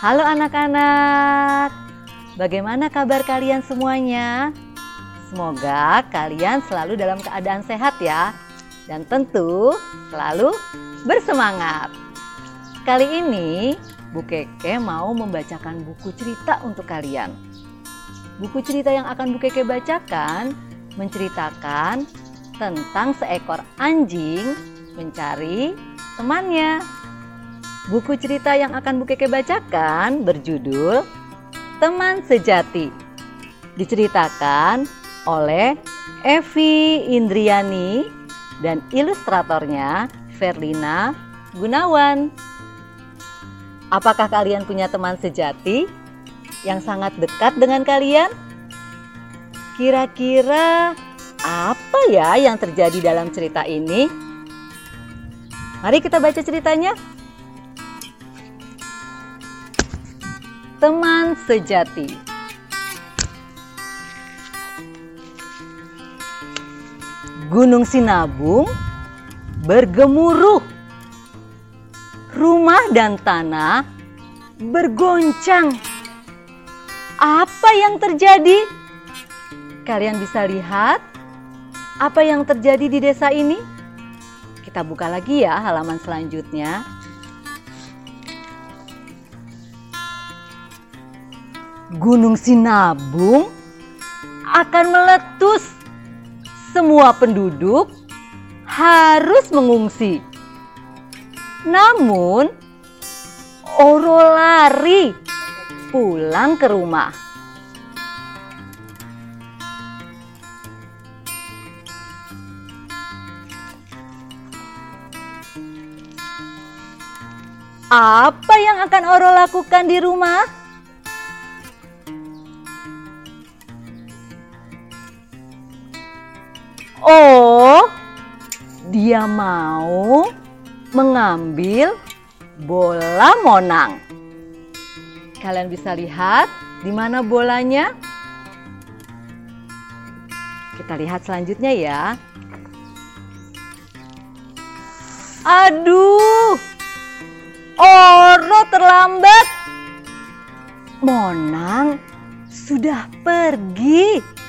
Halo anak-anak, bagaimana kabar kalian semuanya? Semoga kalian selalu dalam keadaan sehat ya, dan tentu selalu bersemangat. Kali ini Bu Keke mau membacakan buku cerita untuk kalian. Buku cerita yang akan Bu Keke bacakan menceritakan tentang seekor anjing mencari temannya. Buku cerita yang akan Bu Keke bacakan berjudul Teman Sejati. Diceritakan oleh Evi Indriani dan ilustratornya Verlina Gunawan. Apakah kalian punya teman sejati yang sangat dekat dengan kalian? Kira-kira apa ya yang terjadi dalam cerita ini? Mari kita baca ceritanya. Teman sejati. Gunung Sinabung bergemuruh. Rumah dan tanah bergoncang. Apa yang terjadi? Kalian bisa lihat apa yang terjadi di desa ini? Kita buka lagi ya halaman selanjutnya. Gunung Sinabung akan meletus. Semua penduduk harus mengungsi. Namun, Oro lari pulang ke rumah. Apa yang akan Oro lakukan di rumah? Oh, dia mau mengambil bola monang. Kalian bisa lihat di mana bolanya? Kita lihat selanjutnya ya. Aduh, Oro terlambat. Monang sudah pergi.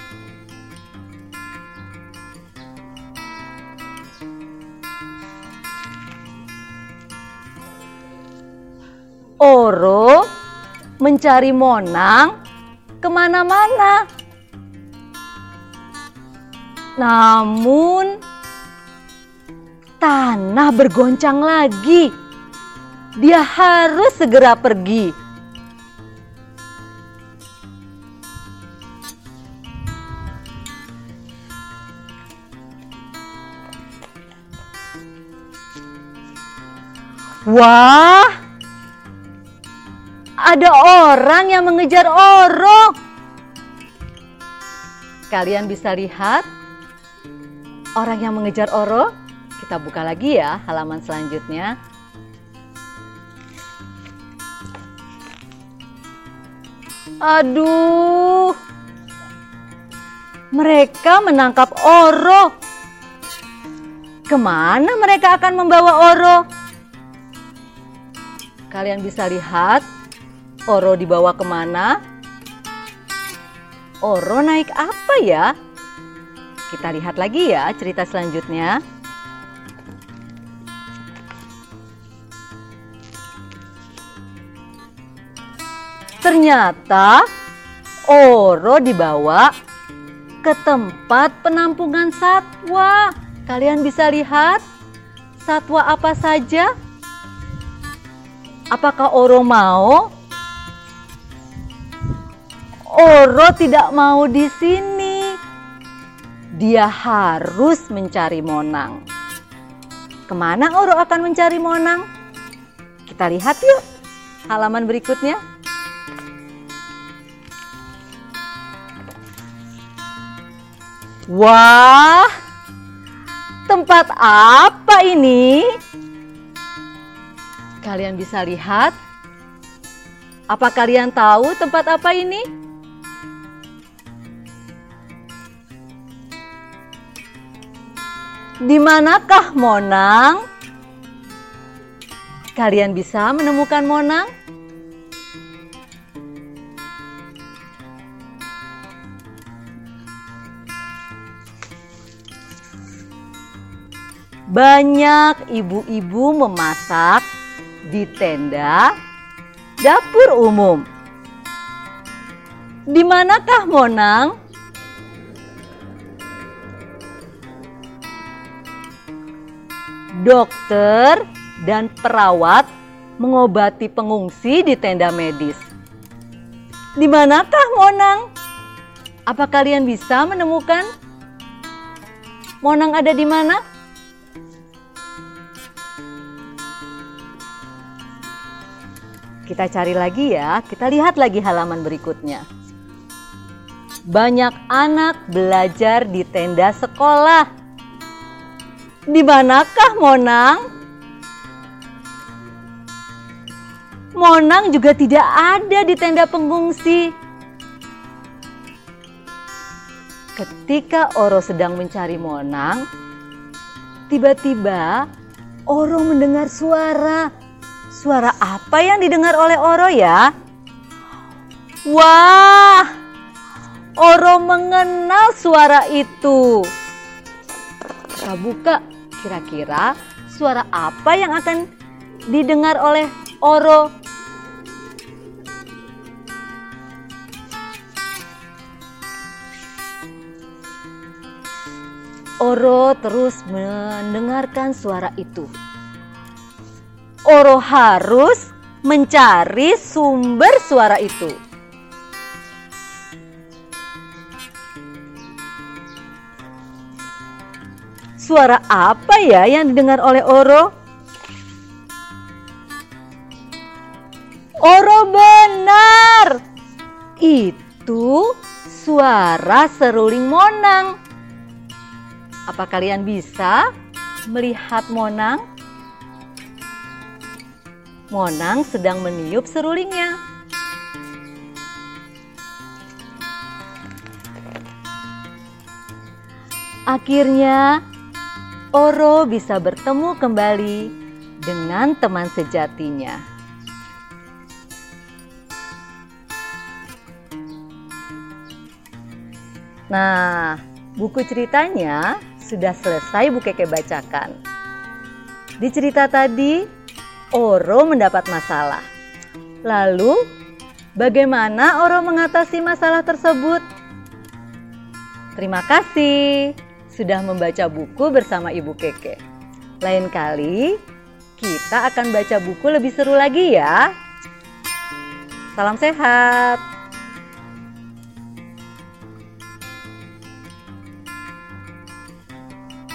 Oro mencari Monang ke mana-mana. Namun tanah bergoncang lagi. Dia harus segera pergi. Wah, ada orang yang mengejar Oro. Kalian bisa lihat orang yang mengejar Oro. Kita buka lagi ya halaman selanjutnya. Aduh, mereka menangkap Oro. Ke mana mereka akan membawa Oro? Kalian bisa lihat Oro dibawa ke mana? Oro naik apa ya? Kita lihat lagi ya cerita selanjutnya. Ternyata Oro dibawa ke tempat penampungan satwa. Kalian bisa lihat satwa apa saja? Apakah Oro mau? Oro tidak mau di sini. Dia harus mencari Monang. Ke mana Oro akan mencari Monang? Kita lihat yuk halaman berikutnya. Wah, tempat apa ini? Kalian bisa lihat. Apa kalian tahu tempat apa ini? Di manakah Monang? Kalian bisa menemukan Monang? Banyak ibu-ibu memasak di tenda dapur umum. Di manakah Monang? Dokter dan perawat mengobati pengungsi di tenda medis. Di manakah Monang? Apa kalian bisa menemukan? Monang ada di mana? Kita cari lagi ya, kita lihat lagi halaman berikutnya. Banyak anak belajar di tenda sekolah. Di manakah Monang? Monang juga tidak ada di tenda pengungsi. Ketika Oro sedang mencari Monang, tiba-tiba Oro mendengar suara Suara apa yang didengar oleh Oro ya? Wah, Oro mengenal suara itu. Kita buka, kira-kira suara apa yang akan didengar oleh Oro? Oro terus mendengarkan suara itu. Oro harus mencari sumber suara itu. Suara apa ya yang didengar oleh Oro? Oro benar. Itu suara seruling Monang. Apa kalian bisa melihat Monang? Monang sedang meniup serulingnya. Akhirnya, Oro bisa bertemu kembali dengan teman sejatinya. Nah, buku ceritanya sudah selesai Bu Keke bacakan. Di cerita tadi, Oro mendapat masalah. Lalu, bagaimana Oro mengatasi masalah tersebut? Terima kasih sudah membaca buku bersama Ibu Keke. Lain kali, kita akan baca buku lebih seru lagi ya. Salam sehat.